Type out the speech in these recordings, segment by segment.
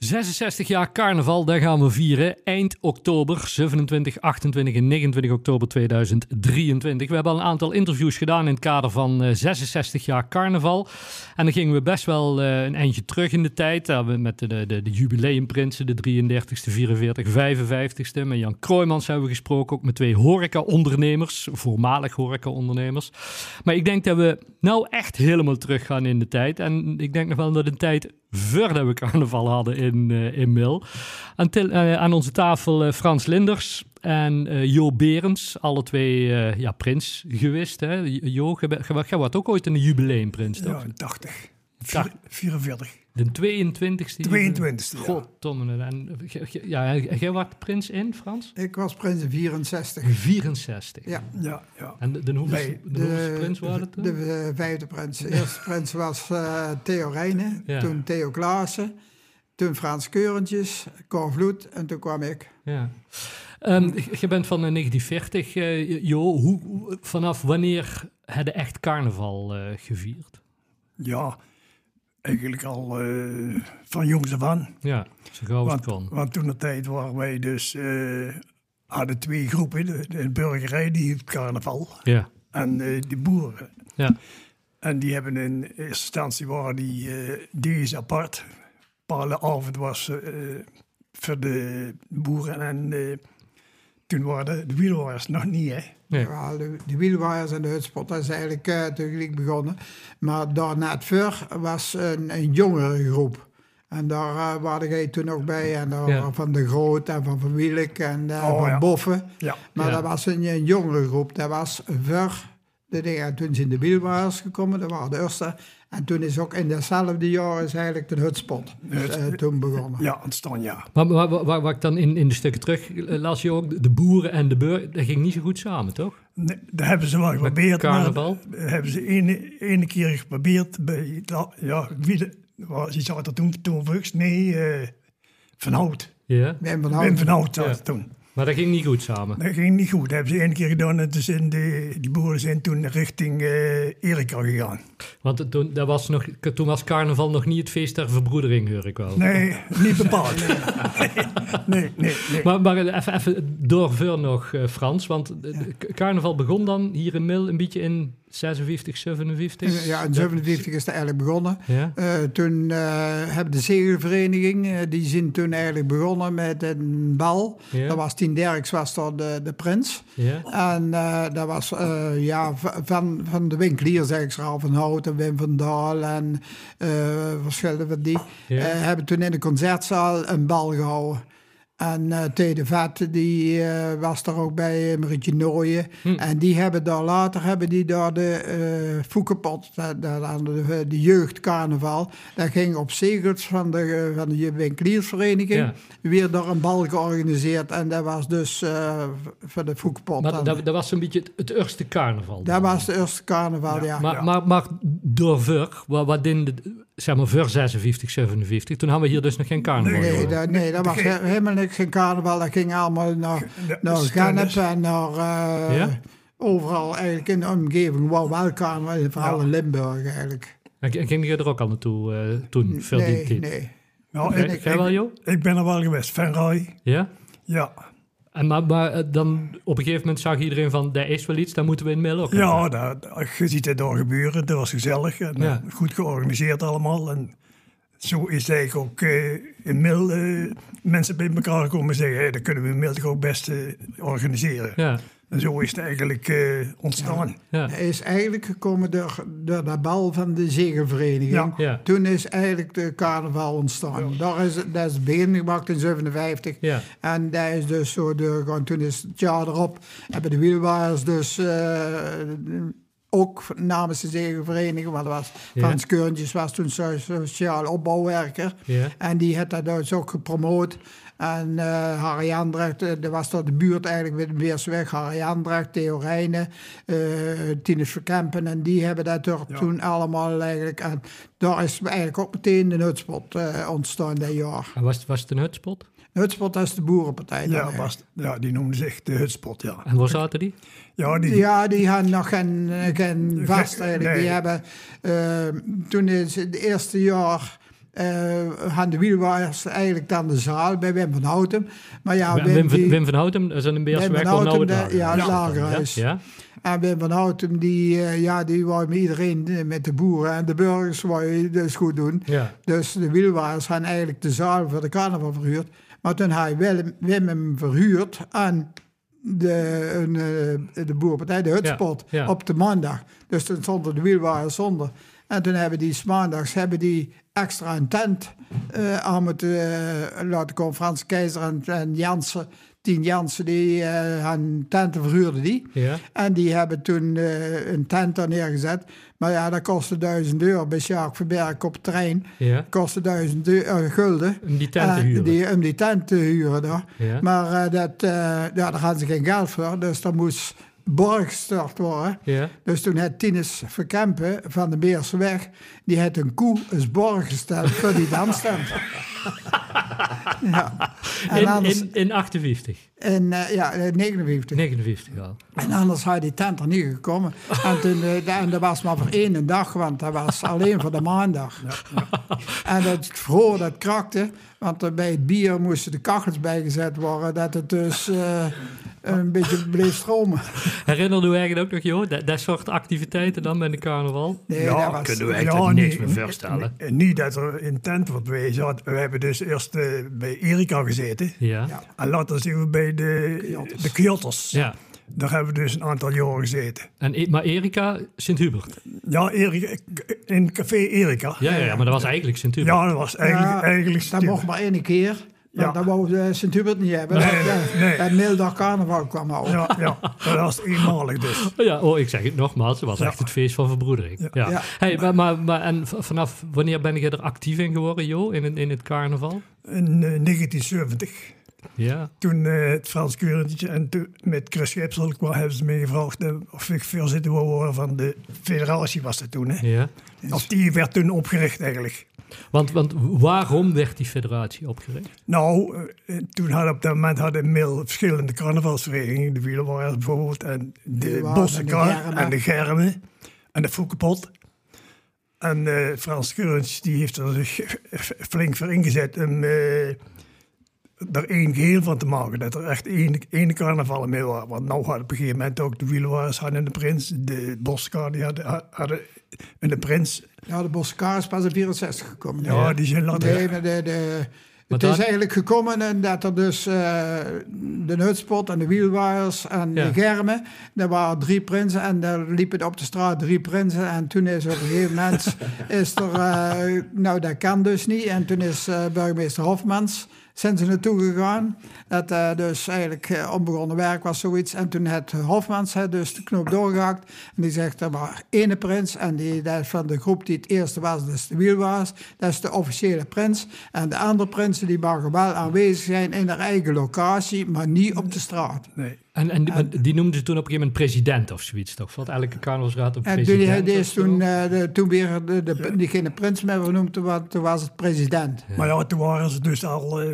66 jaar carnaval, daar gaan we vieren. Eind oktober, 27, 28 en 29 oktober 2023. We hebben al een aantal interviews gedaan in het kader van uh, 66 jaar carnaval. En dan gingen we best wel uh, een eindje terug in de tijd. Uh, met de, de, de, de jubileumprinsen, de 33ste, 44, 55ste. Met Jan Kroijmans hebben we gesproken, ook met twee horeca-ondernemers. Voormalig horeca-ondernemers. Maar ik denk dat we nou echt helemaal terug gaan in de tijd. En ik denk nog wel dat een tijd voordat we carnaval hadden in, uh, in Mil. Aan, uh, aan, onze tafel uh, Frans Linders en Jo Berends, alle twee ja, prins geweest. Hè? Jo, jij ook ooit een jubileumprins, toch? Ja, 80. 44. De 22e. 22e, ja. Goddomme. En, ja, jij was prins in, Frans? Ik was prins in 64. 64? Ja. Ja, ja. En de, de hoeveelste, de, prins waren het toen? De, de vijfde prins. De eerste prins was uh, Theo Rijnen, Ja. toen Theo Klaassen, toen Frans Keurentjes, Cor Vloed en toen kwam ik. Ja. Um, je bent van uh, 1940, uh, Jo. Hoe, hoe- vanaf wanneer je echt carnaval uh, gevierd? Ja, eigenlijk al eh, van jongs af aan. Ja, zo gauw als het Want, kon. want toen de tijd waren wij dus, eh, hadden twee groepen. De, de burgerij die hield carnaval Ja, en eh, de boeren. ja, En die hebben in eerste instantie waren die deze apart. Palenavond was eh, voor de boeren en toen waren de, de nog niet, hè. Nee. Ja, de, de wielwaaiers en de hutspot, dat is eigenlijk uh, tegelijk begonnen. Maar daarna het voor was een, een jongere groep. En daar uh, waren jij toen nog bij. En daar Ja. waren van de Groot en van Van Wielek en uh, Oh, van ja. Boffen. Ja, Maar Ja. dat was een, een jongere groep. Dat was voor de dingen. En toen zijn de wielwaaiers gekomen, dat waren de eerste. En toen is ook in datzelfde jaar is eigenlijk de hutspot uh, toen begonnen. ja, ontstaan, ja. Maar waar, waar, waar, waar ik dan in, in de stukken terug eh, las je ook, de boeren en de burger, dat ging niet zo goed samen, toch? Nee, dat hebben ze wel geprobeerd. maar carnaval? dat hebben ze ene, ene keer geprobeerd bij, ja, wie de, was, die zat er toen, toen Vugs, nee, eh, Van Hout. Ja, Wim van Wim Houten. Van Hout zat Ja. er toen. Maar dat ging niet goed samen. Dat ging niet goed. Dat hebben ze één keer gedaan en toen zijn de, die boeren zijn toen richting eh Erika gegaan. Want toen, dat was nog, toen was carnaval nog niet het feest der verbroedering, hoor ik wel. Nee, niet bepaald. nee, nee, nee. Maar, maar even, even doorveur nog, eh, Frans. Want carnaval begon dan hier in Mil een beetje in 56, 57? Ja, in 57 is het eigenlijk begonnen. Ja? Eh, toen eh, hebben de zegelvereniging, eh, die zijn toen eigenlijk begonnen met een bal. Ja. Dat was Tien Derks, was daar de, de prins. Ja? En dat was ja, van, van de winkeliers, eigenlijk Ralf van Houten, Wim van Daal en verschillende van die, hebben toen in de concertzaal een bal gehouden. En eh Tede Vet, die eh, was er ook bij, eh, Marietje Nooyen. Hm. En die hebben daar later, hebben die daar de eh Foekenpot, de, de jeugdcarnaval, dat ging op zegels van de, van de winkeliersvereniging, Ja. weer door een bal georganiseerd. En dat was dus eh, voor de Foekenpot. Maar dat, dat was een beetje het, het eerste carnaval. Dat was de eerste carnaval, ja. Maar, Ja. maar, maar door voor, wat, wat in de, zeg maar voor 56, 57, toen hadden we hier dus nog geen carnaval. Nee, dat, nee, dat was he- helemaal niks geen carnaval. Dat ging allemaal naar, naar en naar... eh, Ja? Overal eigenlijk in de omgeving. Wel, wel carnaval, vooral Ja. in Limburg eigenlijk. En ging je er ook al naartoe eh, toen, veel die Nee, tijd? nee. Nou, Jij- ik, ik, ik ben er wel geweest. Van Ja? ja. En maar, maar eh, dan op een gegeven moment zag iedereen van, daar is wel iets, dan moeten we in Mil ook. Ja, dat, je ziet het daar gebeuren. Dat was gezellig en Ja. eh, goed georganiseerd allemaal. En zo is het eigenlijk ook eh, in Mil mensen bij elkaar komen en zeggen... Hey, dat kunnen we in Mil toch ook best organiseren. Ja, En zo is het eigenlijk eh, ontstaan. ja. Hij is eigenlijk gekomen door, door de bal van de. Ja. Ja. Toen is eigenlijk de carnaval ontstaan. Daar is, dat is het begin gemaakt in 57. Ja. En dat is dus zo doorgegaan. Toen is het jaar erop hebben de wielwaaiers dus eh, ook namens de zegelvereniging, want was Ja. Frans Keurntjes was toen so- sociaal opbouwwerker. Ja. En die heeft dat dus ook gepromoot. En eh Harry Andrecht, eh, dat was dat de buurt eigenlijk met de Weersweg. Harry Andrecht, Theo Rijnen, eh Tinus Verkempen. En die hebben dat er Ja. toen allemaal eigenlijk... En daar is eigenlijk ook meteen de hutspot ontstaan dat jaar. En was, was het een hutspot? De hutspot is de boerenpartij. dan, Ja, was, ja, die noemden zich de hutspot, ja. En waar zaten die? Ja, die, Ja, die hadden nog geen, geen vast eigenlijk. Die hebben, eh, toen is het eerste jaar eh hadden de wielwaaiers eigenlijk dan de zaal bij Wim van Houten. Maar ja, Wim, van- die- Wim van Houten, dat is een Beersweg nou het de- ja, het lagerhuis. Ja. En Wim van Houten, die, eh, ja, die wou met iedereen, eh, met de boeren en de burgers, wou je dus goed doen. Ja. Dus de wielwaaiers hadden eigenlijk de zaal voor de carnaval verhuurd. Maar toen hij Wim, Wim hem verhuurd aan de, een, eh, de boerpartij, de hutspot, Ja, ja. op de maandag. Dus toen stonden de wielwaaiers zonder. En toen hebben die maandags hebben die extra een tent eh, aan moeten eh, laten komen. Frans Keizer en, en Jansen, Tien Jansen, die hun tenten verhuurden die. Ja. En die hebben toen een tent daar neergezet. Maar ja, dat kostte 1000 euro bij Sjaak Verberg op het trein. Ja. Kostte 1000 eu- eh, gulden. Om die tent te huren. die, om die tent te huren daar. Ja. Maar dat, ja, daar hadden ze geen geld voor. Dus dat moest borg gestort worden. Ja. Dus toen had Tinus Verkempen van de Beerseweg... die had een koe als borg gesteld voor die danstent. ja. En In, anders... in, in 58, En, eh, ja, eh, 59. 59 al. En anders had die tent er niet gekomen. En, toen, eh, en dat was maar voor één dag, want dat was alleen voor de maandag. En dat vroor, dat krakte, want er bij het bier moesten de kachels bijgezet worden, dat het dus eh, een beetje bleef stromen. Herinner je eigenlijk ook nog, joh, dat, dat soort activiteiten dan bij de carnaval? Nee, Ja, dat was, kunnen we eigenlijk niks meer Niet dat er in tent wordt wezen. want We hebben dus eerst eh, bij Erika gezeten. Ja. Ja. En later zijn we bij de, de Kyotos. ja. Daar hebben we dus een aantal jaren gezeten. En, E- maar Erika, Sint-Hubert. Ja, Erika, in café Erika. Ja, ja, ja, maar dat was eigenlijk Sint-Hubert. Ja, dat was eigenlijk... Ja, eigenlijk dat mocht maar één keer. Want Ja. dat wou de Sint-Hubert niet hebben. Nee, dat, nee, nee. dat middeldag carnaval kwam al. Ja, ja, dat was eenmalig dus. Ja, oh, ik zeg het nogmaals, het was Ja. echt het feest van verbroedering. Ja. Ja. Hey, maar, maar, maar en vanaf wanneer ben je er actief in geworden, Jo, in, het- in het carnaval? In eh, 1970, Ja, toen eh, het Frans Keurentje en toen met Chris Schepsel kwam, hebben ze me gevraagd eh, of ik voorzitter wou worden van de federatie was dat toen. Hè. ja. Of die werd toen opgericht eigenlijk. Want, want waarom werd die federatie opgericht? Nou, eh, toen hadden op dat moment hadden Mil verschillende carnavalsverenigingen. De Wielerwaarders bijvoorbeeld. En de Wielerwaard en de Bossenkar Germen. en de Germen. En de Foekepot. En eh, Frans Keurens die heeft er zich flink voor ingezet om eh, er één geheel van te maken. Dat er echt één, één carnaval in was. Want nou hadden op een gegeven moment ook de Wielerwaarders hadden de Prins. De Bossenkar die hadden, hadden en de Prins. Ja, de Boskaar is pas in 64 gekomen. Ja, die zijn later... Nee, de, de, het dan- is eigenlijk gekomen en dat er dus eh, de hutspot en de wielwaaiers en Ja. de germen, er waren drie prinsen en daar liepen op de straat drie prinsen. En toen is op een gegeven moment, is er, eh, nou dat kan dus niet. En toen is eh, burgemeester Hofmans, zijn ze naartoe gegaan. Dat eh, dus eigenlijk eh, onbegonnen werk was zoiets. En toen had Hofmans had dus de knop doorgehakt. En die zegt, er was ene prins. En die, dat van de groep die het eerste was, dus de wielwaars. Dat is de officiële prins. En de andere prinsen die mogen wel aanwezig zijn in haar eigen locatie, maar niet op de straat. Nee. En, en die, die noemden ze toen op een gegeven moment president of zoiets, toch? Want elke carnavalsraad een En toen, president. die is zo. toen, eh, de, toen weer de, de, diegene prins meer vernoemd, want toen was het president. Maar ja, toen waren ze dus al eh,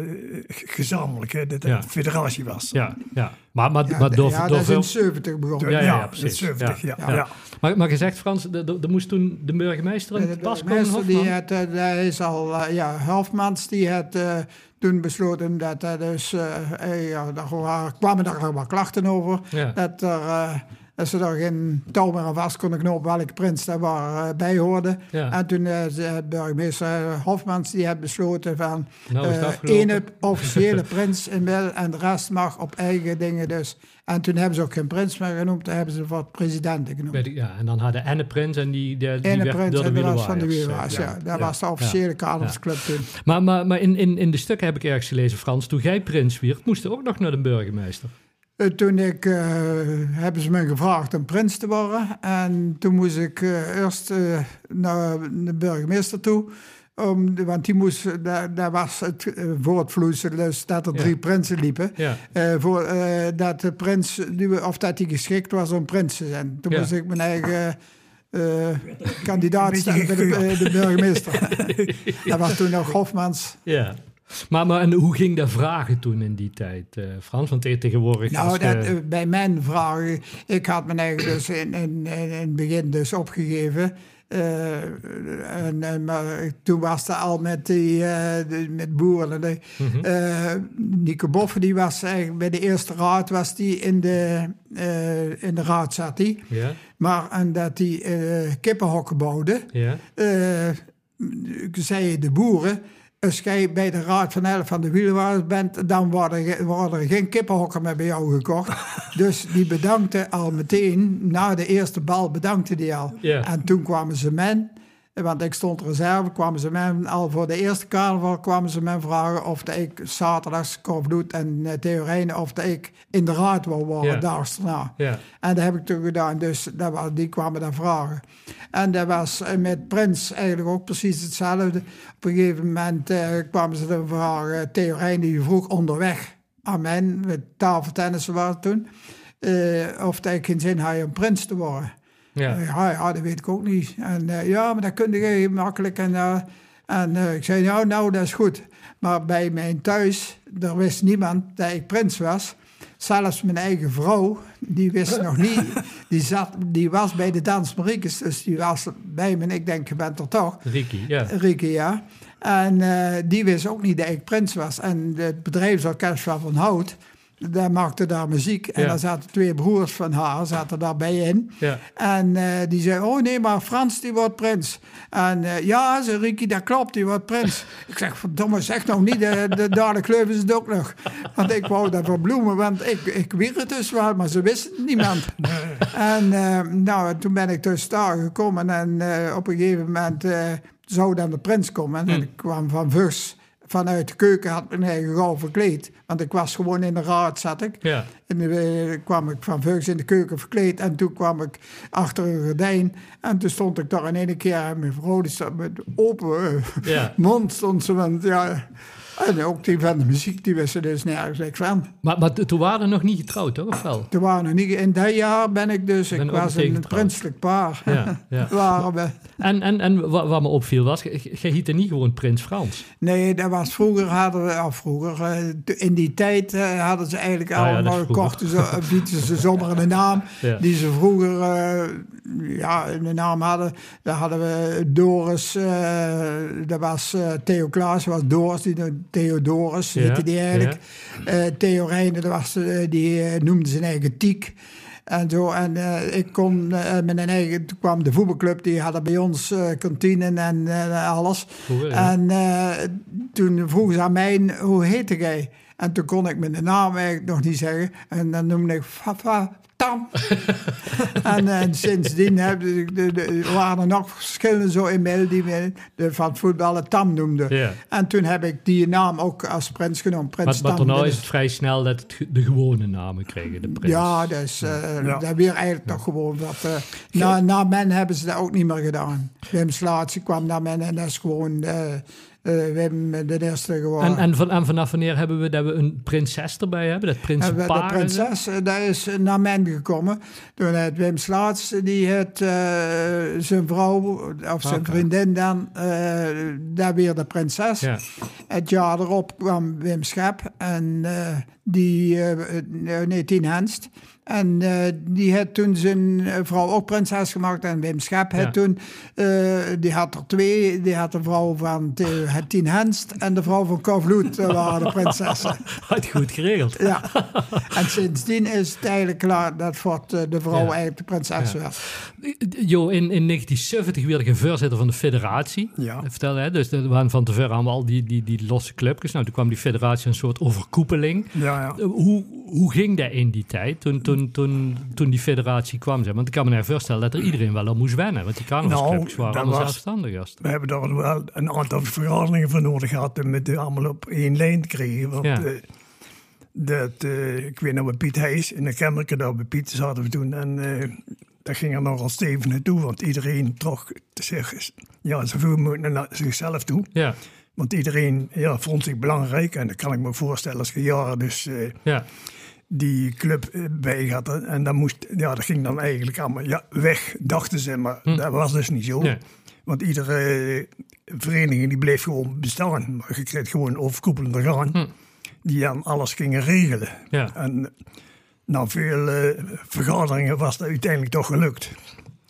gezamenlijk, hè, dat het Ja. een federatie was. Ja, ja. Maar, maar, Ja, maar door, ja, door dat is in veel... 70 begonnen. Ja, ja, precies. 70, ja. Ja. ja. Maar, maar gezegd, Frans, er- moest toen de burgemeester in De het pas komen, burgemeester die had, eh, dat is al, ja, Hofmans die had eh, toen besloten dat er dus, eh, eh, ja, daar kwamen daar wel klachten over. Dat, er, eh, dat ze daar geen touw meer aan vast konden knopen welke prins daar waar, eh, bij hoorde. Ja. En toen eh, de burgemeester Hofmans die had besloten van Nou eh, ene officiële prins in wel en de rest mag op eigen dingen dus. En toen hebben ze ook geen prins meer genoemd, toen hebben ze wat presidenten genoemd. Ik, ja, en dan hadden Enne Prins en die, die, die werd prins de en de rest van de eh, ja. Dat was de officiële carnavalsclub toen. Maar, maar, maar in, in, in de stukken heb ik ergens gelezen, Frans, toen jij prins werd, moest je ook nog naar de burgemeester. Eh, Toen ik, eh, hebben ze me gevraagd om prins te worden. En toen moest ik eh, eerst naar de burgemeester toe. Om, want die moest, daar, daar was het uh, voortvloeisel, dus dat er Ja. drie prinsen liepen. Ja. Eh, voor, eh, dat de prins, die, of dat hij geschikt was om prins te zijn. Toen Ja. moest ik mijn eigen eh, kandidaat stellen bij de, de burgemeester. dat was toen nog Hofmans. Ja. Maar, maar en hoe ging dat vragen toen in die tijd, eh, Frans? Want te- tegenwoordig... Nou, dat, eh, bij mijn vragen, ik had me eigenlijk dus in, in, in, het begin dus opgegeven. Eh, en, en, maar toen was het al met, die, de- met boeren. De, Nico Boffen, die was eigenlijk bij de eerste raad, was die in de, in de raad zat hij. Maar en dat die kippenhokken bouwde, eh, zeiden de boeren, als jij bij de Raad van Elf van de Wielenwaarders bent, dan worden, worden er geen kippenhokken meer bij jou gekocht. dus die bedankte al meteen, na de eerste bal bedankte die al. En toen kwamen ze men, want ik stond reserve, kwamen ze men al voor de eerste carnaval kwamen ze men vragen of dat ik zaterdags Korvloed en uh, of dat ik in de raad wou worden, Ja. daags daarna. En dat heb ik toen gedaan, dus dat was, die kwamen daar vragen. En dat was eh, met Prins eigenlijk ook precies hetzelfde. Op een gegeven moment eh, kwamen ze dan vragen, Theo Rijn die vroeg onderweg aan mij, met tafeltennissen was het toen, eh, of dat ik geen zin had om prins te worden. Ja. Eh, Ja, ja, dat weet ik ook niet. En eh, ja, maar dat kun je makkelijk. En, eh, en ik zei, nou, nou, dat is goed. Maar bij mijn thuis, daar wist niemand dat ik prins was. Zelfs mijn eigen vrouw, die wist nog niet. Die, zat, die was bij de Dans Mariekes, dus die was bij me. Ik denk, je bent er toch. Ricky, ja. Rieke, ja. En die wist ook niet dat ik prins was. En het bedrijfsorkest Van Hout, daar maakte daar muziek. En Ja. daar zaten twee broers van haar, zaten daarbij in. Ja. En eh, die zei, oh nee, maar Frans die wordt prins. En eh, ja, zei Ricky, dat klopt, die wordt prins. ik zeg, verdomme, zeg nog niet, de, de dadelijk kleuven ze het ook nog. Want ik wou dat verbloemen, want ik, ik wier het dus wel, maar ze wisten het niemand. en eh, nou, toen ben ik dus daar gekomen en eh, op een gegeven moment eh, zou dan de prins komen. En ik kwam van Vus. Vanuit de keuken had ik eigen gauw verkleed. Want ik was gewoon in de raad, zat ik. Ja. En toen kwam ik van Vugs in de keuken verkleed. En toen kwam ik achter een gordijn. En toen stond ik daar in één keer. En mijn vrouw die stond met open eh, Ja. mond. Stond ze, want ja... En ook die van de muziek, die wisten dus nergens niks van. Maar, maar toen waren we nog niet getrouwd, toch? Of wel? Toen waren we niet... In dat jaar ben ik dus... Ben Ik was een prinselijk paar. Ja, ja. waren we. En, en, en wat, wat me opviel was, je heette niet gewoon Prins Frans. Nee, dat was vroeger hadden we, of vroeger, eh, in die tijd eh, hadden ze eigenlijk Ah ja, allemaal, kochten ze, eh, bieden ze zomaar een naam Ja. die ze vroeger, ja, een naam hadden. Daar hadden we Doris, dat was Theo Klaas, was Doris, die Theodorus, Ja, heette die eigenlijk. Theo Reijnen, dat was, eh, die eh, noemde zijn eigen Tiek. En zo, en ik kon met een eigen, toen kwam de voetbalclub, die hadden bij ons kantine en alles. Ja. En toen vroegen ze aan mij, hoe heette jij? En toen kon ik mijn naam eigenlijk nog niet zeggen. En dan noemde ik Fafa Tam. en, eh, sindsdien hebben de, de, de- waren er nog verschillende zo inmiddels die we de, van het voetballen Tam noemden. Ja. En toen heb ik die naam ook als prins genomen. Prins Maar, maar Dat is het vrij snel dat het de gewone namen kregen, de prins. Ja, dus eh Ja. dat weer eigenlijk toch gewoon wat. eh, na, na men hebben ze dat ook niet meer gedaan. Wim Slaatje kwam naar men en dat is gewoon eh eh, Wim de eerste geworden. En, en, van, en vanaf wanneer hebben we dat we een prinses erbij hebben? Dat En we- prinsenpaar? de prinses, eh, dat is naar men gekomen. Toen had Wim Slaats, die had eh, zijn vrouw, of zijn vriendin dan, daar weer de prinses. Ja. Het jaar erop kwam Wim Schep en die, eh, eh, nee, Tien Henst. En eh, die had toen zijn eh, vrouw ook prinses gemaakt. En Wim Schep had Ja. toen, eh, die had er twee. Die had de vrouw van het Tien Henst en de vrouw van Kovloed eh, waren de prinsessen. Had goed geregeld. Ja, en sindsdien is het eigenlijk klaar dat Fort eh, de vrouw Ja. eigenlijk de prinses Ja. werd. Jo, in, in 1970 werd ik voorzitter van de federatie. Ja. Vertel, hè? Dus er waren van tevoren allemaal al die, die, die losse clubjes. Nou, toen kwam die federatie een soort overkoepeling. Ja, ja. Eh, Hoe, hoe ging dat in die tijd, toen, toen, toen, toen die federatie kwam? Zeg? Want ik kan me voorstellen dat er iedereen wel aan moest wennen. Want die carnavalsclubjes Nou, waren dat allemaal was- zelfstandig. We hebben daar wel een aantal vergaderingen voor nodig gehad om het allemaal op één lijn te krijgen. Want Ja. eh, dat, eh, ik weet nog bij Piet Heijs in de Kemmerke, daar bij Piet zaten we toen. En eh daar ging er nogal stevig naartoe, want iedereen trok zich ja, zoveel mogelijk naar zichzelf toe. Ja, Want iedereen ja, vond zich belangrijk en dat kan ik me voorstellen als je jaren dus... eh, ja, die club eh, bij had. En dat, moest, ja, dat ging dan eigenlijk allemaal ja, weg, dachten ze. Maar dat was dus niet zo. Nee. Want iedere eh, vereniging die bleef gewoon bestaan. Maar je kreeg gewoon overkoepelende orgaan die dan alles gingen regelen. Ja. En na veel vergaderingen was dat uiteindelijk toch gelukt.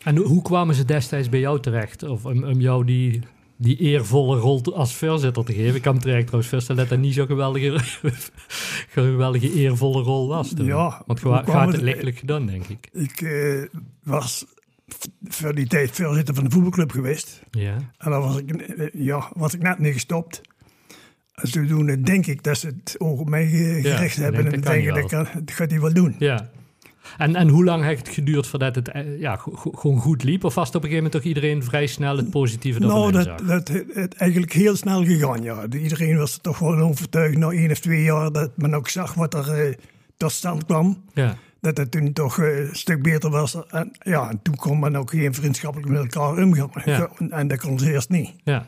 En hoe- hoe kwamen ze destijds bij jou terecht? Of om, om jou die, die eervolle rol als voorzitter te geven? Ik kan me trouwens voorstellen dat dat niet zo'n geweldige, geweldige eervolle rol was. toen. Ja, Want je gaat het lichtelijk gedaan, denk ik. Ik eh, was voor die tijd voorzitter van de voetbalclub geweest. Ja. En dan was ik, eh, ja, was ik net niet gestopt. En zodoende denk ik dat ze het oog op mij Ja, gericht hebben. denk En denken niet dat ik, dat gaat hij wel doen. ja. En, en hoe lang heeft het geduurd voordat het eh, ja, gewoon goed liep? Of was het op een gegeven moment toch iedereen vrij snel het positieve ervan Nou, dat, dat het, eigenlijk heel snel gegaan, ja. De- Iedereen was er toch wel overtuigd na één of twee jaar dat men ook zag wat er eh, tot stand kwam. Ja. Dat het toen toch eh, een stuk beter was. En, ja, en toen kon men ook geen vriendschappelijk met elkaar omgaan. Ja. En dat kon ze eerst niet. Ja.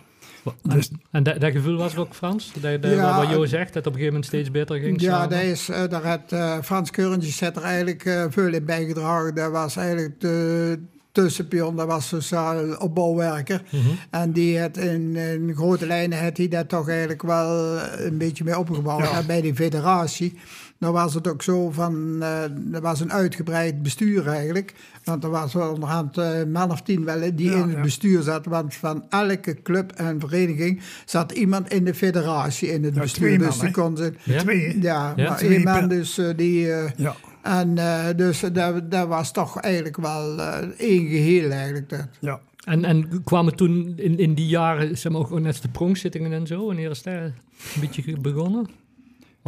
En, Dus- en dat, dat gevoel was ook, Frans? Dat, dat, Ja, wat Jo zegt, dat het op een gegeven moment steeds beter ging Ja, samen? dat is, eh, daar had eh, Frans Keurentjes er eigenlijk eh, veel in bijgedragen. Dat was eigenlijk de tussenpion, dat was sociaal opbouwwerker. Mhm. En die had in, in grote lijnen had hij dat toch eigenlijk wel een beetje mee opgebouwd. Ja. Bij die federatie, dan was het ook zo van, eh er was een uitgebreid bestuur eigenlijk. Want er was wel onderhand eh, een man of tien wel die Ja, in het ja. bestuur zat. Want van elke club en vereniging zat iemand in de federatie in het Ja, bestuur. twee dus man, die kon ze... Ja? Twee. Ja, maar twee één man dus eh, die... eh, Ja. en eh, dus dat, dat was toch eigenlijk wel eh, één geheel eigenlijk. Dat. ja. En, en kwamen toen in, in die jaren, zeg maar, ook net de pronkzittingen en zo? Wanneer is dat een beetje begonnen?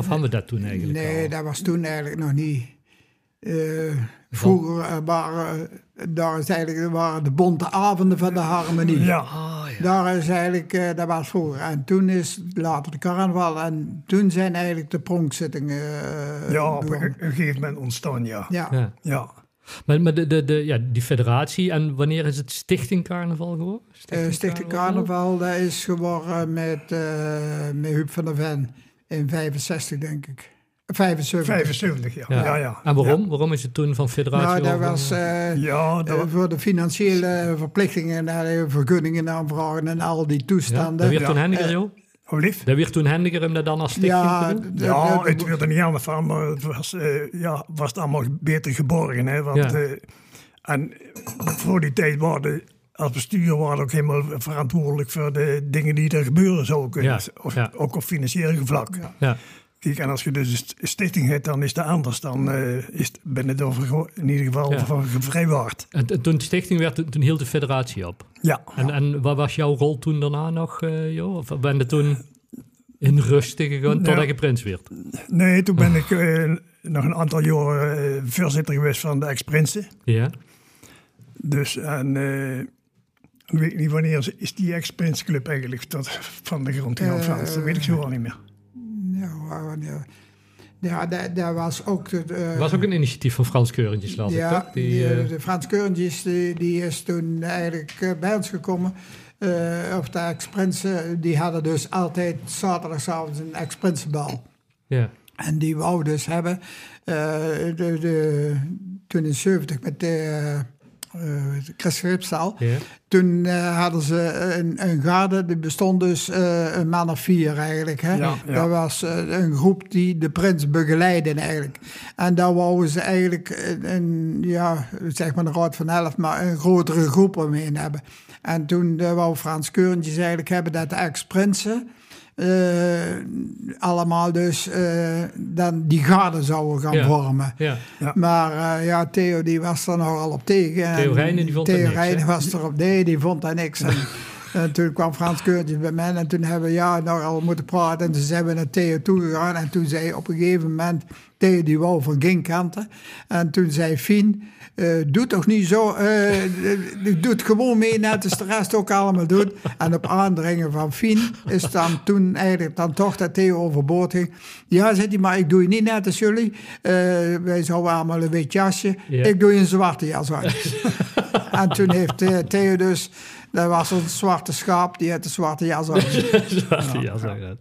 Of hadden we dat toen eigenlijk Nee, al? dat was toen eigenlijk nog niet. Eh, vroeger eh, waren, daar is eigenlijk, waren de bonte avonden van de harmonie. Ja. Ah, ja. Daar is eigenlijk, eh, dat was vroeger. En toen is later de carnaval. En toen zijn eigenlijk de pronkzittingen eh, ja, op een, gegeven moment ontstaan, ja. Ja. Ja. Ja. Maar, maar de, de, de, ja, die federatie, en wanneer is het Stichting Carnaval geworden? Eh, Stichting Carnaval, dat is geworden met, eh met Huub van der Ven in 65, denk ik. 75. 75, ja. Ja. Ja, ja. En waarom? Waarom is het toen van federatie Nou, dat was eh, Ja, dat eh, voor de financiële verplichtingen, naar vergunningen aanvragen en al die Ja, toestanden. dat werd Ja. toen handiger, Eh, joh? oh, lief. Dat werd toen handiger om dat dan als stichting ja, te doen? Ja, de- het werd er niet aan van, maar het was, eh, ja, was het allemaal beter geborgen. Hè, want, Ja. eh, en voor die tijd waren als bestuur waren ook helemaal verantwoordelijk voor de dingen die er gebeuren zouden kunnen. Ja, Of, ja. Ook op financieel vlak. Ja. Kijk, en als je dus een st- stichting hebt, dan is dat anders. Dan eh, is het, ben je er in ieder geval Ja. van gevrijwaard. En, en toen de stichting werd, toen- hield de federatie op. Ja. En, en wat was jouw rol toen daarna nog, eh joh? Of ben je toen in rusten gegaan totdat Ja. je prins werd? Nee, toen ben ik eh, nog een aantal jaar eh, voorzitter geweest van de ex-prinsen. Ja. Dus, en eh, ik weet niet wanneer is die ex-prinsclub eigenlijk tot van de grond gegaan, Eh, Frans. Dat weet ik zo al niet meer. Ja, waar- wanneer- ja dat, dat was ook... De, eh, was ook een initiatief van Frans Keurentjes, las ik, ja, toch? Die, die, eh, eh, de Frans Keurentjes die, die is toen eigenlijk eh, bij ons gekomen. Eh, of de ex-prinsen, die hadden dus altijd zaterdagavond een ex-prinsenbal. ja. En die wou dus hebben, eh, de, de, toen in 70 met de eh Chris Gripstal, Ja. toen eh, hadden ze een, een garde, die bestond dus eh, een man of vier eigenlijk. Hè? Ja, ja. Dat was eh, een groep die de prins begeleidde eigenlijk. En daar wouden ze eigenlijk een, een, ja, zeg maar een raad van elf, maar een grotere groep omheen hebben. En toen eh, wou Frans Keurentjes eigenlijk hebben dat de ex-prinsen... eh, allemaal dus eh, dan die garde zouden gaan Ja. vormen. Ja. Maar eh, ja, Theo die was er nogal op tegen. En Theo Rijnen, die vond er Theo niks, was er op, nee, die vond daar niks. En, en toen kwam Frans Keurtjes bij mij en toen hebben we ja, nogal moeten praten. En toen zijn we naar Theo toegegaan en toen zei op een gegeven moment, Theo die wou van geen kanten. En toen zei Fien, eh, doe toch niet zo, eh, doe het gewoon mee net als de rest ook allemaal doet. En op aandringen van Fien is dan toen eigenlijk dan toch dat Theo overboord ging. Ja, zei hij, maar ik doe je niet net als jullie. Wij zouden allemaal een wit jasje. Ja. Ik doe je een zwarte jas aan. en toen heeft Theo dus, dat was een zwarte schaap, die had een zwarte jas. Zwarte jas aan.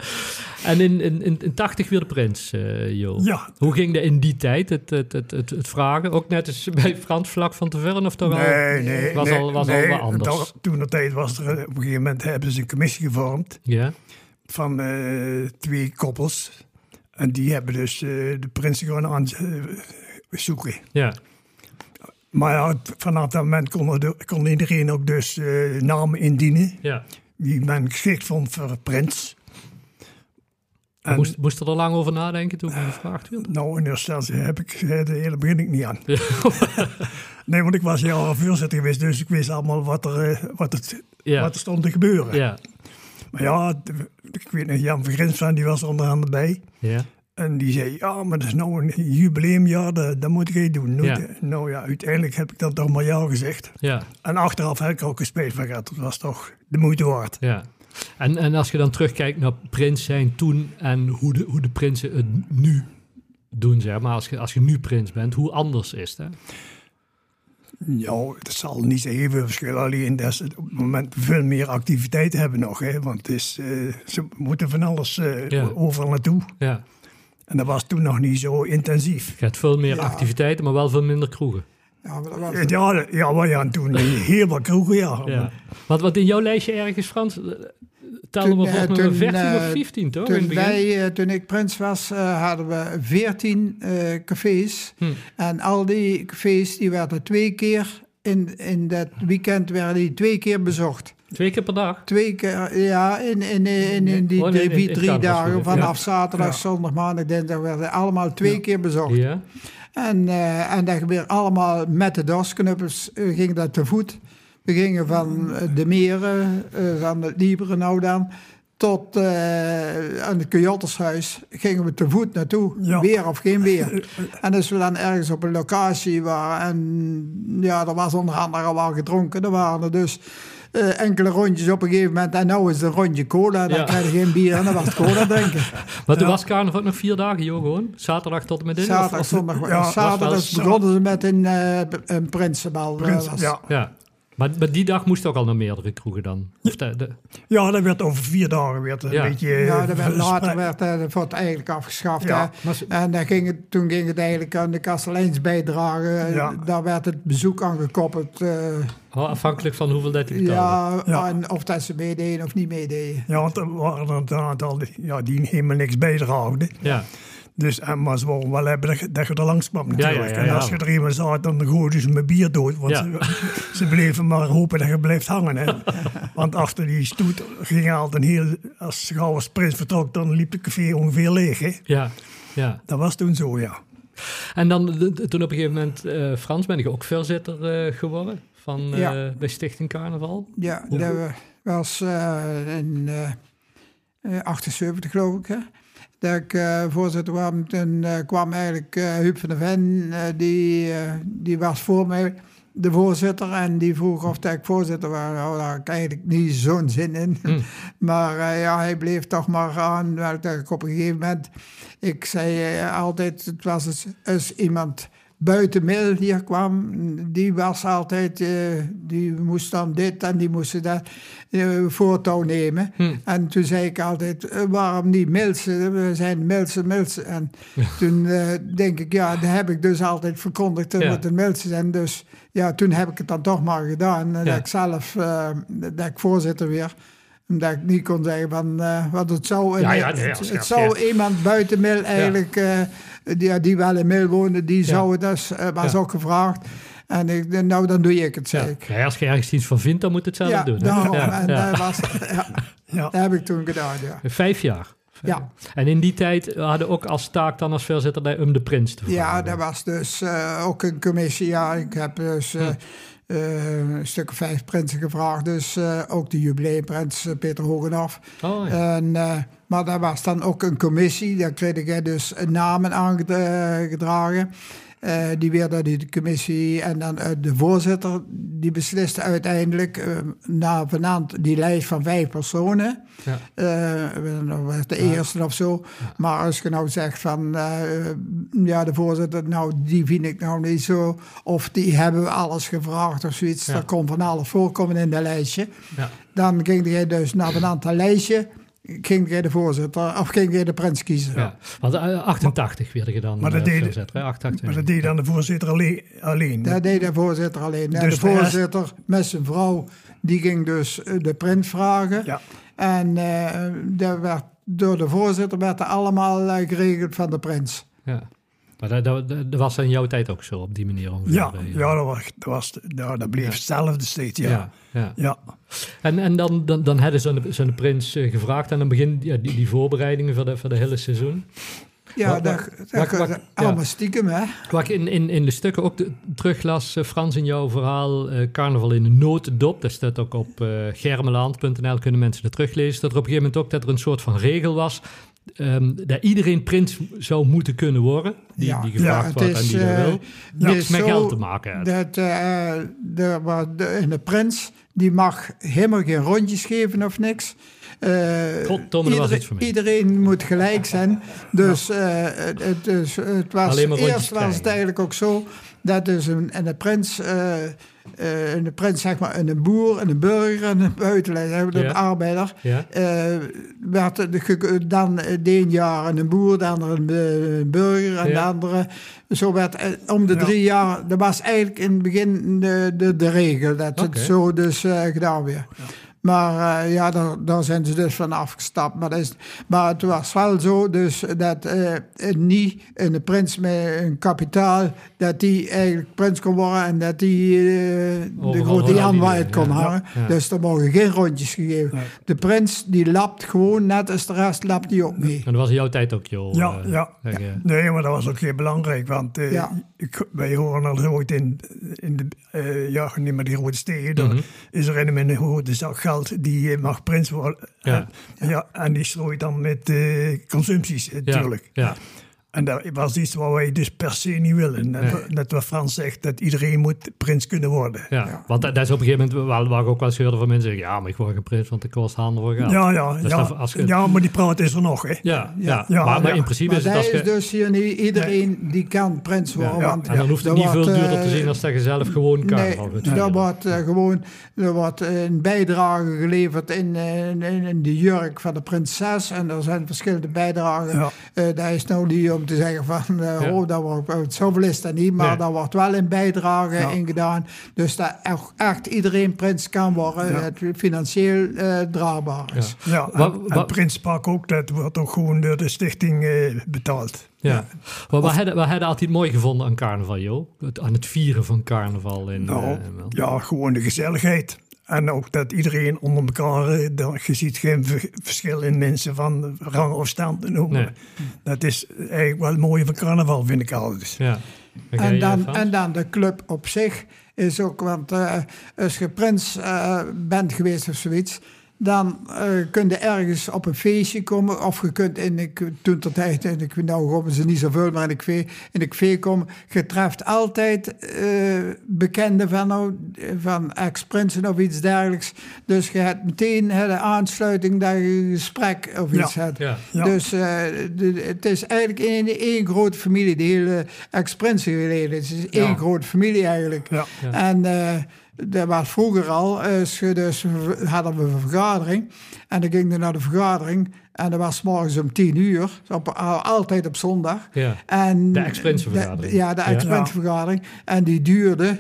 En in, in, in, in 80 weer de prins, eh Jo. Ja. Hoe ging dat in die tijd, het, het, het, het, het vragen? Ook net als bij Frans vlak van Teverne of toch al? Nee, nee. Was nee, al, was nee, al wat anders. dat- toen de tijd was er, op een gegeven moment hebben ze een commissie gevormd Ja, van eh, twee koppels. En die hebben dus eh, de prins gewoon aan eh, zoeken. ja, Maar ja, vanaf dat moment kon, er, kon iedereen ook dus eh, namen indienen. ja. Wie men geschikt vond voor prins. En, Moest, moest er lang over nadenken toen ik gevraagd werd? nou, in eerste instantie heb ik, eh, de hele begin ik niet aan. nee, want ik was jaar voorzitter geweest, dus ik wist allemaal wat er, eh, wat het, Ja, wat er stond te gebeuren. ja, Maar ja, de- ik weet nog, Jan van die was er onder andere bij. ja. En die zei, ja, maar dat is nou een jubileumjaar, dat, dat moet ik doen. Ja. Nou ja, uiteindelijk heb ik dat toch maar ja gezegd. ja. En achteraf heb ik ook gespeeld van, dat was toch de moeite waard. Ja. En, en als je dan terugkijkt naar prins zijn toen en hoe de, hoe de prinsen het nu doen, zeg maar. Als je, als je nu prins bent, hoe anders is? Hè? Ja, het zal niet veel verschillen. Alleen dat ze op het moment veel meer activiteiten hebben nog. Hè? Want het is, eh, ze moeten van alles Ja. overal naartoe. Ja. En dat was toen nog niet zo intensief. Je hebt veel meer Ja. activiteiten, maar wel veel minder kroegen. Ja, maar dat was, Ja, ja we hadden toen heel wat kroegen, ja. Ja. Want wat in jouw lijstje ergens, Frans, eh, telden we eh, volgens mij toen, 14 of eh, 15, toch? in het Toen, wij, eh, toen ik prins was, eh, hadden we 14 eh, cafés. Hm. En al die cafés die werden twee keer in, in dat weekend werden die twee keer bezocht. Twee keer per dag? Twee keer, ja, in, in, in, in die Oh, nee, drie, in- in drie dagen. Vanaf ja. zaterdag, Ja. zondag, maandag, dinsdag werden allemaal twee keer bezocht. Ja. En, eh, en dat gebeurde allemaal met de dosknuppels. We gingen dat te voet. We gingen van eh, de meren, eh, van het Lieberen nou dan, tot eh, aan het Kujottershuis gingen we te voet naartoe. Ja. Weer of geen weer. En als we dan ergens op een locatie waren en ja, er was onder andere wel gedronken. Er waren er dus eh, enkele rondjes op een gegeven moment. En nou is het een rondje cola, dan Ja. krijg je geen bier en dan was het cola drinken. Maar toen Ja. was carnaval nog vier dagen, joh, gewoon? Zaterdag tot en met dinsdag? Zaterdag, zondag. Ja, zaterdag begonnen ze met een, eh, een prinsenbal. eh, Prins, ja. Ja. Maar, maar die dag moest ook al naar meerdere kroegen dan? Of de, de- ja, dat werd over vier dagen werd een Ja. beetje... Ja, eh, dat werd, later werd eh, dat wordt eigenlijk afgeschaft. Ja, ze- En dan ging het, toen ging het eigenlijk aan de kastelijnsbijdrage. eh, Ja. Daar werd het bezoek aan gekoppeld. eh, oh, afhankelijk van hoeveel dat die betaalde. ja, Ja. En of dat ze meededen of niet meededen. Ja, want er waren er een aantal die- ja, die helemaal niks bijdraagden. Ja. Dus, en, maar ze wouden wel hebben dat je, dat je er langs kwam natuurlijk. ja, ja, En ja. als je er iemand zat, dan gooiden ze mijn bier dood. Want Ja. ze, ze bleven maar hopen dat je blijft hangen. Hè. want achter die stoet ging altijd een heel... Als ze gauw als prins vertrok, dan liep het café ongeveer leeg. Hè. Ja. ja. Dat was toen zo, ja. En dan de- de- toen op een gegeven moment, eh, Frans, ben ik ook voorzitter eh, geworden van, eh, Ja. bij Stichting Carnaval. Ja, Hoe- dat was eh, in eh, eh, 78 geloof ik. Hè? Dat ik eh, voorzitter was. Toen eh, kwam eigenlijk eh Huub van der Ven, die, die was voor mij de voorzitter. En die vroeg of dat ik voorzitter was. Nou, daar had ik eigenlijk niet zo'n zin in. Hm. Maar ja, hij bleef toch maar aan. Dat ik op een gegeven moment, ik zei altijd, het was eens, als iemand buiten hier kwam, die was altijd, eh, die moest dan dit en die moest dat eh, voortouw nemen. Hm. En toen zei ik altijd, eh, waarom niet Milsen? We zijn Milsen, Milsen. En toen denk ik, ja, dat heb ik dus altijd verkondigd dat Ja. het een Milsen zijn. Dus ja, toen heb ik het dan toch maar gedaan. Ja. dat ik zelf, dat ik voorzitter weer omdat ik niet kon zeggen van, eh wat het zou... Ja, ja, nee, het, zou iemand buiten Mil eigenlijk, eh, die, die wel in Mil woonde, die zou het dus, eh, was Ja. ook gevraagd. En ik, nou, dan doe ik het, ik. Ja, als je ergens iets van vindt, dan moet het zelf Ja, doen. daarom. Ja, en ja. Dat, was, ja, ja. dat heb ik toen gedaan, ja. Vijf jaar. Ja. En in die tijd hadden ook als taak dan als voorzitter bij Um de Prins te Ja, dat was dus eh, ook een commissie. Ja, ik heb dus een stuk vijf prinsen gevraagd. Dus eh, ook de jubileumprins eh, Peter Hogenhoff. Oh, ja. En, eh, maar daar was dan ook een commissie. Daar kreeg ik dus namen aangedragen. Eh die weer door die commissie en dan eh, de voorzitter, die besliste uiteindelijk eh, na vanavond die lijst van vijf personen. Ja. Dat was de eerste of zo. Maar als je nou zegt van, ja, de voorzitter, nou, die vind ik nou niet zo. Of die hebben we alles gevraagd of zoiets. Ja. Dat kon van alles voorkomen in dat lijstje. Ja. Dan ging hij dus naar een aantal lijstje. Ging jij de voorzitter, of ging jij de prins kiezen. Ja. Want eh, 88 werd je dan Maar dat eh, deed- voorzitter, hè? 88. Maar dat deed dan de voorzitter alleen. alleen. Dat deed de voorzitter alleen. En Dus de voorzitter met zijn vrouw, die ging dus eh, de prins vragen. Ja. En eh, dat werd, door de voorzitter werd er allemaal eh, geregeld van de prins. Ja. Maar dat, dat, dat was in jouw tijd ook zo, op die manier ongeveer. Ja, eh, ja dat, was, dat, was, ja, dat bleef Ja. hetzelfde steeds. Ja. ja. Ja. ja. En, en dan, dan, dan hadden ze de prins eh, gevraagd en dan begin die, die voorbereidingen voor de, voor de hele seizoen. Ja, Wat- dat, wat- dat, wat- dat- wat- allemaal stiekem, hè. Wat ik in, in, in de stukken ook de, teruglas, eh, Frans, in jouw verhaal, Carnaval in de notendop, dat staat ook op eh germeland.nl, kunnen mensen dat teruglezen, dat er op een gegeven moment ook dat er een soort van regel was, ehm, dat iedereen prins zou moeten kunnen worden, die, Ja. die gevraagd wordt en die dat eh, wil. Niks met geld te maken heeft. Dat, eh, de, de, de prins, die mag helemaal geen rondjes geven of niks. Eh, Goddomme, dat was iedereen- iets voor mij. Iedereen moet gelijk zijn. Dus het, het, was, eerst was het eigenlijk ook zo dat dus een, en de prins, eh, eh, en de prins zeg maar, en een boer en een burger en een buitenlander, een Ja. arbeider, Ja? eh, werd de, dan eh, de een jaar een boer, de andere een bu- burger en de andere. Zo werd eh, om de drie jaar, dat was eigenlijk in het begin de, de, de regel, dat het zo dus eh, gedaan werd. Maar eh, ja, daar, daar zijn ze dus van afgestapt. Maar, dat is, maar het was wel zo dus dat eh, het niet een prins met een kapitaal, dat die eigenlijk prins kon worden en dat die eh, de Overal grote Jan dingen, kon ja. hangen. Ja. Dus er mogen geen rondjes gegeven. Nee. De prins die lapt gewoon, net als de rest, lapt die ook mee. En dat was in jouw tijd ook, joh. Ja, eh, ja. eh, Nee, maar dat was ook heel belangrijk. Want eh, Ja. ik, wij horen al ooit in, in de eh ja, niet meer die rode stegen. Dan Mhm. is er een met een grote zak geld die eh, mag prins worden. Ja. En, ja, en die strooit dan met eh, consumpties ja, natuurlijk. Ja, En dat was iets wat wij dus per se niet willen. Net, Nee. wat- net wat Frans zegt, dat iedereen moet prins kunnen worden. ja. Want dat, dat is op een gegeven moment waar, waar ik ook wel eens hoorde van mensen zeggen, ja, maar ik word geen prins, want ik kost handen voor geld. Ja, ja, Dus ja, dat- als je- ja, maar die praat is er nog, hè. Ja, ja. Ja. Ja, maar, in principe Maar is het dat als is dus hier niet iedereen die kan prins worden. Ja, want En dan hoeft het niet veel duurder eh, te zien als dat je zelf gewoon carnaval Nee, daar vieren. wordt eh, gewoon er wordt een bijdrage geleverd in, eh, in, in de jurk van de prinses. En er zijn verschillende bijdragen. Ja. Eh dat is nou niet om te zeggen van, eh, Ja. oh, dat wordt, oh, zoveel is dat niet. Maar Nee. daar wordt wel een bijdrage Ja. in gedaan. Dus dat echt, iedereen prins kan worden. Ja. Het financieel eh draagbaar is. Ja, en, Prinspark ook, dat wordt ook gewoon door de stichting eh, betaald. Ja. Maar we hadden altijd mooi gevonden aan carnaval, joh. Het, aan het vieren van carnaval. In, Nou, eh, wel. ja, gewoon de gezelligheid. En ook dat iedereen onder elkaar, eh, dat- je ziet geen ver- verschil in mensen van rang of stand. En ook. Nee. Dat is eigenlijk wel het mooie van carnaval, vind ik altijd. ja. En, dan, en dan de club op zich is ook, want eh, als je prins eh, bent geweest of zoiets, dan eh kun je ergens op een feestje komen. Of je kunt in de, toen ter tijd, en ik, nou komen ze niet zoveel, maar in de kvee, in de kvee komen. Je treft altijd eh, bekenden van, nou, van ex-prinsen of iets dergelijks. Dus je hebt meteen hè, de aansluiting dat je een gesprek of Ja. iets hebt. Ja. Ja. Dus eh, de- het is eigenlijk één, één grote familie. De hele ex-prinsen geleden. Het is één Ja. grote familie eigenlijk. Ja. Ja. En eh dat was vroeger al. eh, dus hadden we een vergadering. En dan ging je naar de vergadering. En dat was morgens om tien uur. Op, altijd op zondag. Ja. En De ex-prinsenvergadering. de- Ja, de Ja. ex-prinsenvergadering. En die duurde,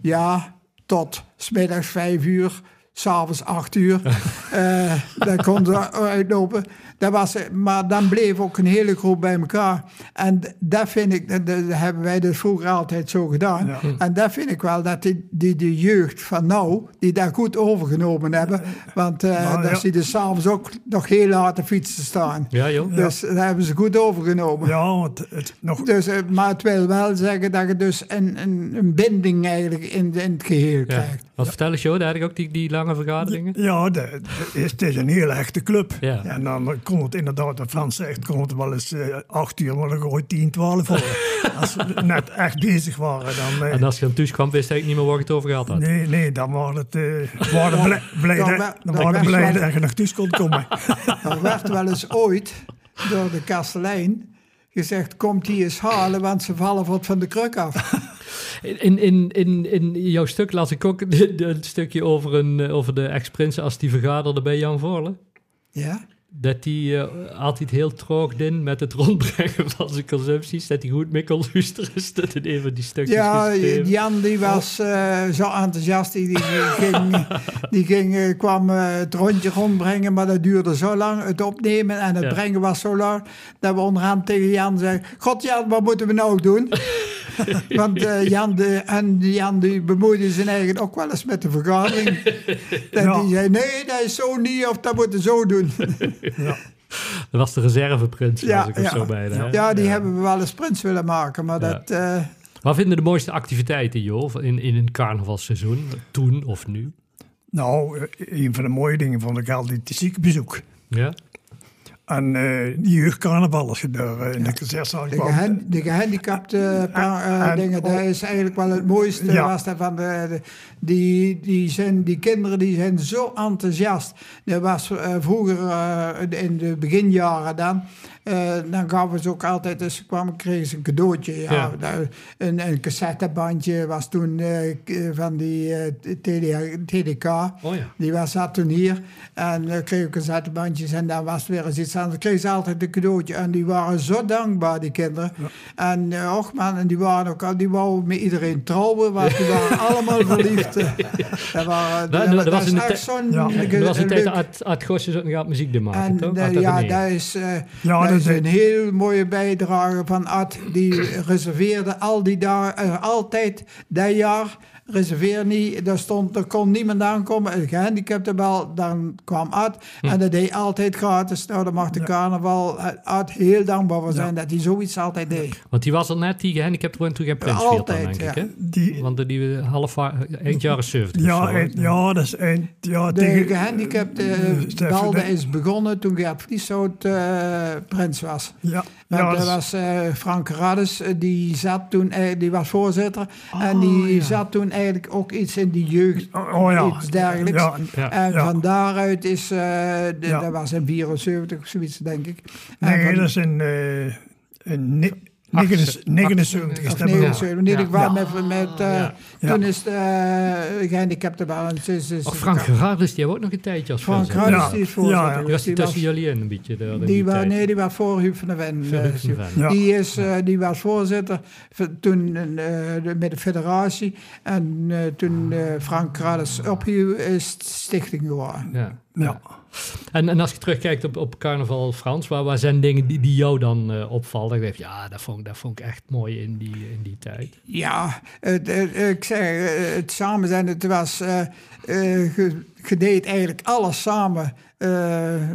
ja, tot smiddags vijf uur, s'avonds acht uur. Eh dan kon ze uitlopen. Dat was, maar dan bleef ook een hele groep bij elkaar. En dat vind ik, dat, dat hebben wij dus vroeger altijd zo gedaan. Ja. En dat vind ik wel dat die, die, de jeugd van nou, die daar goed overgenomen hebben. Want eh Nou, dat ja. zie je s'avonds ook nog heel laat te fietsen staan. Ja, joh. Dus dat hebben ze goed overgenomen. Ja, want het, nog, Dus, eh, maar het wil wel zeggen dat je dus een, een, een binding eigenlijk in, in het geheel Ja. krijgt. Wat vertel eens, joh, daar ik ook die, die lange vergaderingen. ja, is, het is een hele echte club. Ja. En dan kon het inderdaad, wat Frans zegt, kon het wel eens eh, acht uur, maar dan tien, twaalf voor. Als we net echt bezig waren, dan... eh, En als je aan thuis kwam, wist hij niet meer waar je het over gehad had. Nee, nee, dan waren het uh, waren blij, blij, dan dat- werd- dan dan waren werd blij wel- dat je nog thuis kon komen. Er werd wel eens ooit door de kastelein gezegd, komt die eens halen, want ze vallen wat van de kruk af. In, in, in, in jouw stuk las ik ook de- de- een stukje over, een, eh, over de ex-prinsen als die vergaderden bij Jan Voorle. Ja? Dat hij eh, altijd heel troog deed met het rondbrengen van zijn consumpties. Dat hij goed mee kon luisteren. Is dat in een van die stukjes Ja? Jan die was eh, zo enthousiast. Die, die ging, die ging, eh, kwam het rondje rondbrengen, maar dat duurde zo lang. Het opnemen en het Ja. brengen was zo lang. Dat we onderhand tegen Jan zeiden: God Jan, wat moeten we nou doen? Want eh, Jan, de, en Jan die bemoeide zich eigenlijk ook wel eens met de vergadering. En Ja. die zei: Nee, dat is zo niet, of dat moeten we zo doen. Dat was de reserveprins, Ja, was ik of ja. zo bijna. hè? Ja, die hebben we wel eens prins willen maken, maar Ja. dat. eh, Wat vinden de mooiste activiteiten, Jo, in, in een carnavalseizoen? Toen of nu? Nou, eh, een van de mooie dingen vond ik altijd de ziekenbezoek. Ja? En die jeugdcarnaval, als je daar eh, in de concertzaal De, kwam. de gehandicapte eh, en- dingen, dat is eigenlijk wel het mooiste. Ja. Was dat van de, de- die, die, zijn, die kinderen die zijn zo enthousiast. Dat was eh, vroeger eh, in de beginjaren dan. Eh, dan gaven ze ook altijd, dus ze kwamen, kregen ze een cadeautje. Ja, Ja. daar- een, een cassettebandje was toen eh, k- van die eh, TD, TDK. Oh ja. Die was, zat toen hier. En uh, kreeg ik cassettebandjes en dan was het weer eens iets anders. Kreeg ze altijd een cadeautje. En die waren zo dankbaar, die kinderen. En uh, och man, en die waren ook al, die wouden met iedereen trouwen, want die waren allemaal verliefd. eh. dat, waren, Nou, dat, dat dat was echt zo'n... Ja. Dat was een tijd dat Art Gosjes ook nog aan muziek te maken, en toch? eh, ja, dat is, is een heel mooie bijdrage van Art. Die reserveerde al die dagen, eh, altijd dat jaar. Reserveer niet, daar, stond, er kon niemand aankomen. Een gehandicapte wel, dan kwam Art. Hm. En dat deed altijd gratis. Nou, daar mag de carnaval eh, Art heel dankbaar voor zijn dat hij zoiets altijd deed. Want die was al net, die gehandicapt wordt toen geen prins viert dan, Altijd, denk ik, ja. hè? Die, Want die half eind jaren 70 of ja, zo, hè? eind- ja, dat is eind. Ja, De tegen, gehandicapte eh, uh, is begonnen toen Gert Vlieshout eh, prins was. Ja, ja, er dat is- was eh, Frank Raddes, eh, die zat toen, eh, die was voorzitter. en Oh, die ja. zat toen eigenlijk ook iets in die jeugd, oh, oh ja. iets dergelijks. Ja. En van daaruit is, eh, de, dat was in 74 of zoiets, denk ik. En nee, van- dat is in, in ni- 79 is of dat. nee, Ja. sorry, niet Ja. ik was Ja. met, met eh, toen is de uh, gehandicapte balans. Is, is, Och, Frank Gerardus, die heeft ook nog een tijdje als Frank Ja. die is voorzitter. Die was die tussen jullie in een beetje. die die was, nee, die was voor Huub van der Ven. Eh. Die, is, eh, die was voorzitter toen eh, met de federatie. En eh, toen eh, Frank Raddes ophield, is stichting geworden. Ja. Ja. En, en als je terugkijkt op, op Carnaval Frans, waar, waar zijn dingen die, die jou dan eh, opvallen? Dat je denkt, ja, dat vond, ik- dat vond ik echt mooi in die, in die tijd. Ja, het, het- ik zeg, eh, het samen zijn, het was, eh deed eigenlijk alles samen. Eh, eh,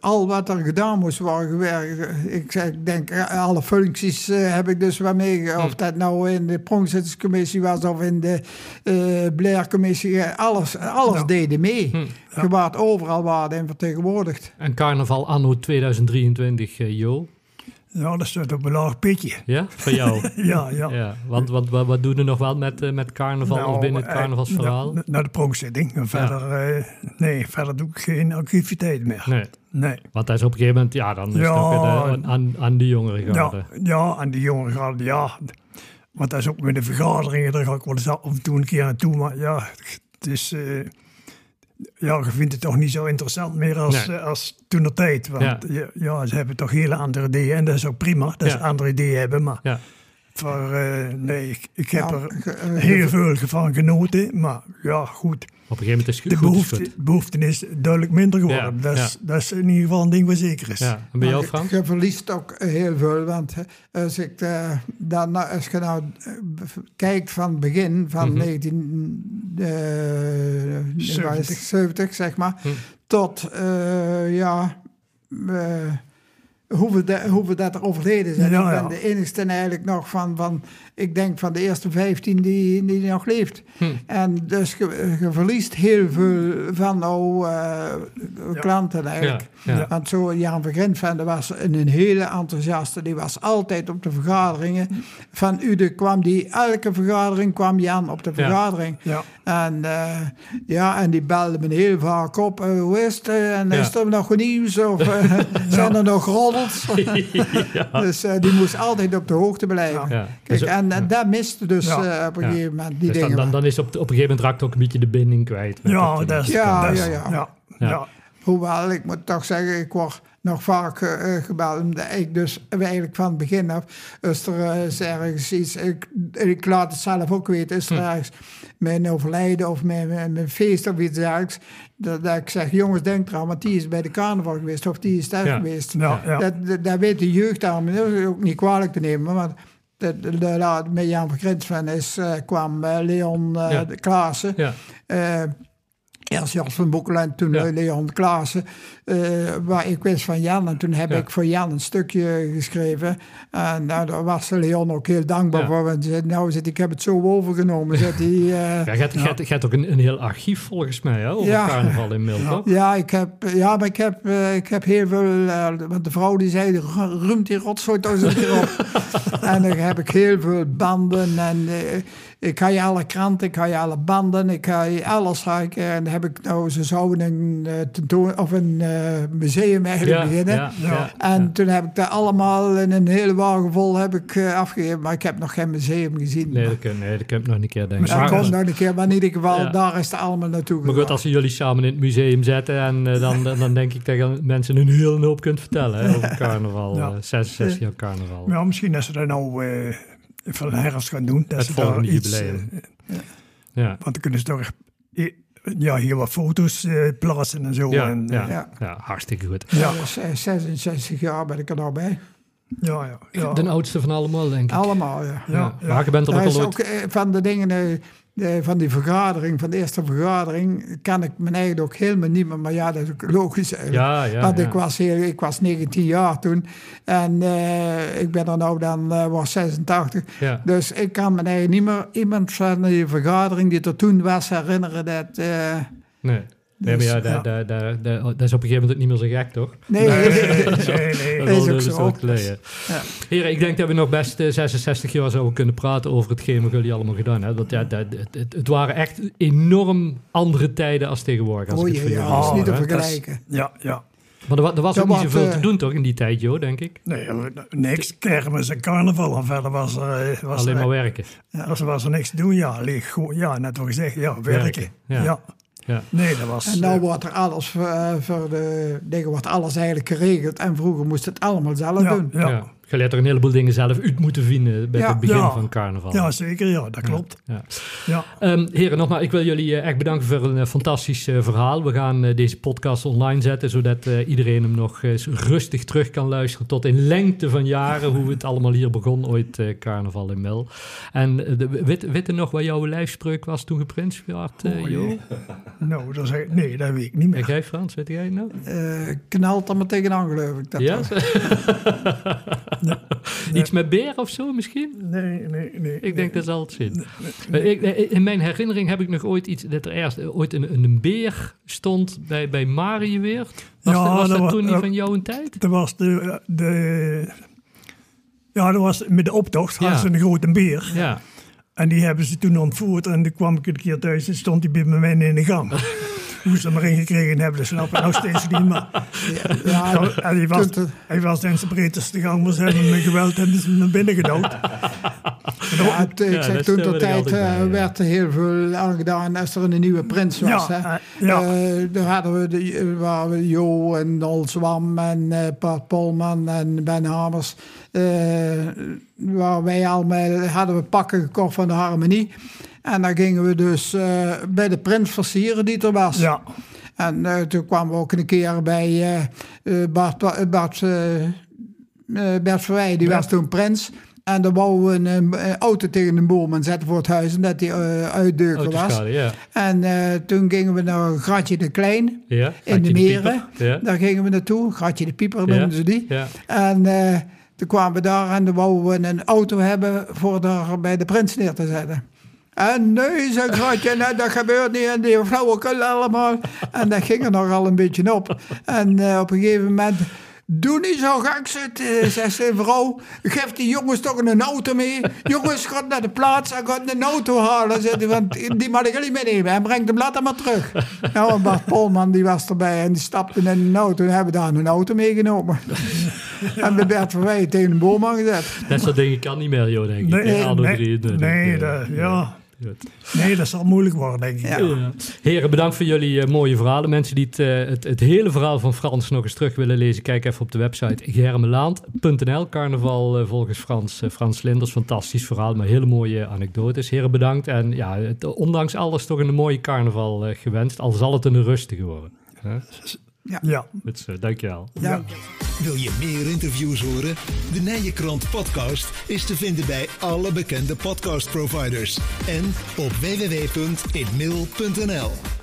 al wat er gedaan moest worden. Ik, zeg, ik denk, eh, alle functies heb ik dus wel mee. Of dat nou in de Pronkzitterscommissie was of in de eh Blair-commissie. Alles, alles deden mee. Hm. Je waart overal waarde en vertegenwoordigd. En Carnaval anno 2023, eh, Jo? Ja, dat staat op een laag pitje. Ja, voor jou? Ja, ja. ja. Want, want wat, wat doen we nog wel met, eh, met carnaval Nou, of binnen het eh, carnavalsverhaal? na- Naar de pronkzitting. En verder, eh, nee, verder doe ik geen activiteit meer. Nee, Nee. want dat is op een gegeven moment, ja, dan is Ja. het ook weer de- aan, aan de jongere Ja, ja, en die jongeren gaan, ja. Want dat is ook met de vergaderingen, daar ga ik wel eens af en toe een keer naartoe. Maar ja, het is. Ja, je vindt het toch niet zo interessant meer als, Nee. eh, als toen de tijd. Want Ja. ja. Ja, ze hebben toch hele andere ideeën. En dat is ook prima dat Ja. ze andere ideeën hebben. Maar Eh, nee, ik, ik heb Ja, er eh, heel veel van genoten. Maar ja, goed. Op een gegeven moment is het De goed. behoefte, goed. behoefte is duidelijk minder geworden. Ja, dat, is, ja. dat is in ieder geval een ding wat zeker is. Ja, en bij jou, Frank? Je, je verliest ook heel veel, want eh, als, ik, eh, dan, nou- als je nou kijkt van het begin van Mhm. 1970, zeg maar, Mhm. tot, eh, ja, eh, hoeveel, de, hoeveel dat er overleden zijn. Ja, ik ben de enigste eigenlijk nog van, van, ik denk van de eerste 15 die, die nog leeft. Hm. En dus je, verliest heel veel van jouw eh, klanten eigenlijk. Ja. Want zo Jan van was een, een hele enthousiaste. Die was altijd op de vergaderingen. Van Ude kwam die, elke vergadering kwam Jan op de vergadering. Ja. En, eh, ja, en die belde me heel vaak op. eh, hoe is het? En Ja. is er nog nieuws? Of zijn er nog roddels? Dus eh, die moest altijd op de hoogte blijven. Ja. Kijk, Dus- en, en dat miste dus Ja. eh, op een Ja. gegeven moment die Dus dan, dingen. dan, dan is op, op een gegeven moment raakt ook een beetje de binding kwijt. Ja, dat is, Ja, ja, ja. ja, Ja. ja. Hoewel, ik moet toch zeggen, ik word nog vaak eh, gebeld. Omdat ik dus eigenlijk van het begin af, als er eh, is ergens iets, ik, ik laat het zelf ook weten, is er Hm. ergens mijn overlijden of mijn, mijn, mijn feest of iets dergelijks, dat, dat ik zeg, jongens, denk eraan, want die is bij de carnaval geweest of die is daar Ja. geweest. Ja, ja. Dat, dat, dat weet de jeugd allemaal, dat is ook niet kwalijk te nemen, maar de, de, de, de- met Jan van Grinsven is, eh, kwam eh, Leon eh Ja. de Klaassen. Ja, Jos van Boekel en toen Ja. Leon Klaassen. eh, waar ik wist van Jan. En toen heb Ja. ik voor Jan een stukje geschreven. En nou, daar was Leon ook heel dankbaar Ja. voor. Want zei, nou zit, ik heb het zo overgenomen. Zit hij, eh, ja, je, hebt, ook een, een heel archief volgens mij hè, over Ja. carnaval in ja, ik heb, ja, maar ik heb, eh, ik heb heel veel... want de vrouw die zei, "Ru- ruimt die rotzooi toch eens op. en dan heb ik heel veel banden. En ik ga je alle kranten, ik ga je alle banden, ik ga je alles. ga ik, eh, en dan heb ik nou, ze zouden een, eh, tentoon, of een eh, museum eigenlijk Ja, beginnen. ja, ja, En ja. toen heb ik dat allemaal in een hele wagen vol heb ik, eh, afgegeven. Maar ik heb nog geen museum gezien. Nee, dat kan, nee, dat kan ik nog een keer denken. Maar dat komt nog een keer, maar in ieder geval, Ja. daar is het allemaal naartoe maar goed, als we jullie samen in het museum zetten, en, dan, dan denk ik dat je mensen een hele hoop kunt vertellen hè, over carnaval. Ja. eh, 66 jaar carnaval. Ja, misschien dat ze dat nou eh van herfst gaan doen. Dat Het ze volgende daar iets, jubileum. eh, Ja, want dan kunnen ze toch eh, ja, hier wat foto's eh, plaatsen en zo. ja, en, ja, ja. ja, hartstikke goed. ja, Dus, eh, 66 jaar ben ik er nou bij. ja, ja, ja. De oudste van allemaal, denk ik. Allemaal, ja. Ja, Ja, Maar je bent er Dat ook is al ook eh, van de dingen, de- van die vergadering, van de eerste vergadering, kan ik me eigenlijk ook helemaal niet meer, maar ja, dat is ook logisch eigenlijk. Ja, ja. Want ja. ik, was heel, ik was 19 jaar toen en eh, ik ben er nou dan, eh, was 86. Ja. Dus ik kan me eigenlijk niet meer iemand van die vergadering die er toen was herinneren dat... eh, Nee. Nee, maar Dus, ja, daar, daar, daar, daar- dat is op een gegeven moment ook niet meer zo gek, toch? nee, Nee, nee, nee. Dat is al- ook zo. al. Ja. Heren, ik denk dat we nog best eh, 66 jaar zouden kunnen praten over hetgeen wat jullie allemaal gedaan hebben. Want ja, dat, het, het, het waren echt enorm andere tijden als tegenwoordig. Als Oh ik het ja, ja, dat is niet te vergelijken. Ja, ja. Maar er, er was Dat ook niet zoveel eh, te doen, toch, in die tijd, joh, denk ik? Nee, eh, niks. Kermis en carnaval. En verder was er, eh, was Alleen er, maar werken. was, was er niks te doen. Ja, alleen gewoon, ja, net wat gezegd. Ja, werken. Werken, ja. Ja. Ja. Nee, dat was... En nou eh, wordt er alles voor, eh, voor de dingen wordt alles eigenlijk geregeld. En vroeger moest het allemaal zelf ja, doen. ja. Leert er een heleboel dingen zelf uit moeten vinden bij Ja. het begin Ja. van carnaval. ja, zeker. Ja, dat klopt. Ja. Ja. Ehm, heren, nogmaals, ik wil jullie eh, echt bedanken voor een eh, fantastisch eh, verhaal. We gaan deze podcast online zetten, zodat eh, iedereen hem nog eens rustig terug kan luisteren tot in lengte van jaren, hoe het allemaal hier begon, ooit eh, carnaval in Mel. En de, weet, weet je nog wat jouw lijfspreuk was toen geprins werd, Jo? Nou, dat zeg, nee, dat weet ik niet En meer. jij Frans, weet jij het nou? Eh, knalt er maar tegenaan, geloof ik. Dat Ja? was. Iets met beer of zo misschien? Nee, nee, nee. Ik denk dat zal het eh, in mijn herinnering heb ik nog ooit iets dat er eerst ooit een, een beer stond bij, bij Mariëweert. Was, Ja, dat, was dat toen niet van jouw tijd? Dat was de, de... Ja, dat was met de optocht. Ja. Hadden ze een grote beer. Ja. En die hebben ze toen ontvoerd. En toen kwam ik een keer thuis en stond die bij mij in de gang. Hoe ze hem erin gekregen hebben, dat snap ik nog steeds niet. Maar Ja, Ja, en hij, was, hij was in zijn breedste gang, maar ze hebben hem met geweld ze hem naar binnen gedood. ja, ik zeg dat toen de tijd bij, eh, ja. werd er heel veel aan gedaan als er een nieuwe prins was. Ja, hè. eh, ja. Eh, daar hadden we, de, waren we Jo en Nol Zwam en eh Pat Polman en Ben Hamers. eh, waar wij allemaal hadden we pakken gekocht van de Harmonie. En dan gingen we dus eh, bij de prins versieren die er was. ja, En eh, toen kwamen we ook een keer bij eh, Bart, Bart, Bert Verwij, die was toen prins. En dan wouden we een, een auto tegen een boom zetten voor het huis, omdat die uitdeuken was. Ja. En toen gingen we naar Gratje de Klein, ja. in de meren. Ja. Daar gingen we naartoe, Gratje de Pieper noemden ze die. Ja. En toen kwamen we daar en dan wouden we een auto hebben voor daar bij de prins neer te zetten. En nee, zei Gratje, nee, dat gebeurt niet. En die flauwekul allemaal. En dat ging er nogal een beetje op. En eh, op een gegeven moment... Doe niet zo gek zitten, zegt zijn vrouw. Geef die jongens toch een auto mee. Jongens, gaat naar de plaats en gaat een auto halen. Zegt hij, want die mag ik jullie meenemen. En brengt hem later maar terug. Nou, en Bart Polman die was erbij en die stapte in een auto. En hebben daar een auto meegenomen. en bij Bert van Wij tegen een boom aangezet. Dat soort dingen kan niet meer, joh, denk ik. nee, nee, 23. nee, dat- ja. Nee, dat zal moeilijk worden, denk ik. Ja. Ja. Heren, bedankt voor jullie eh, mooie verhalen. Mensen die het, eh, het, het hele verhaal van Frans nog eens terug willen lezen, kijk even op de website germelaand.nl. Carnaval eh, volgens Frans, Frans Linders. Fantastisch verhaal, maar hele mooie anekdotes. Heren, bedankt. En ja, het, ondanks alles toch een mooie carnaval gewenst. Al zal het een rustige worden. Ja. Goed zo, dankjewel. Ja. Wil je meer interviews horen? De Nijenkrant podcast is te vinden bij alle bekende podcastproviders en op www.inmail.nl.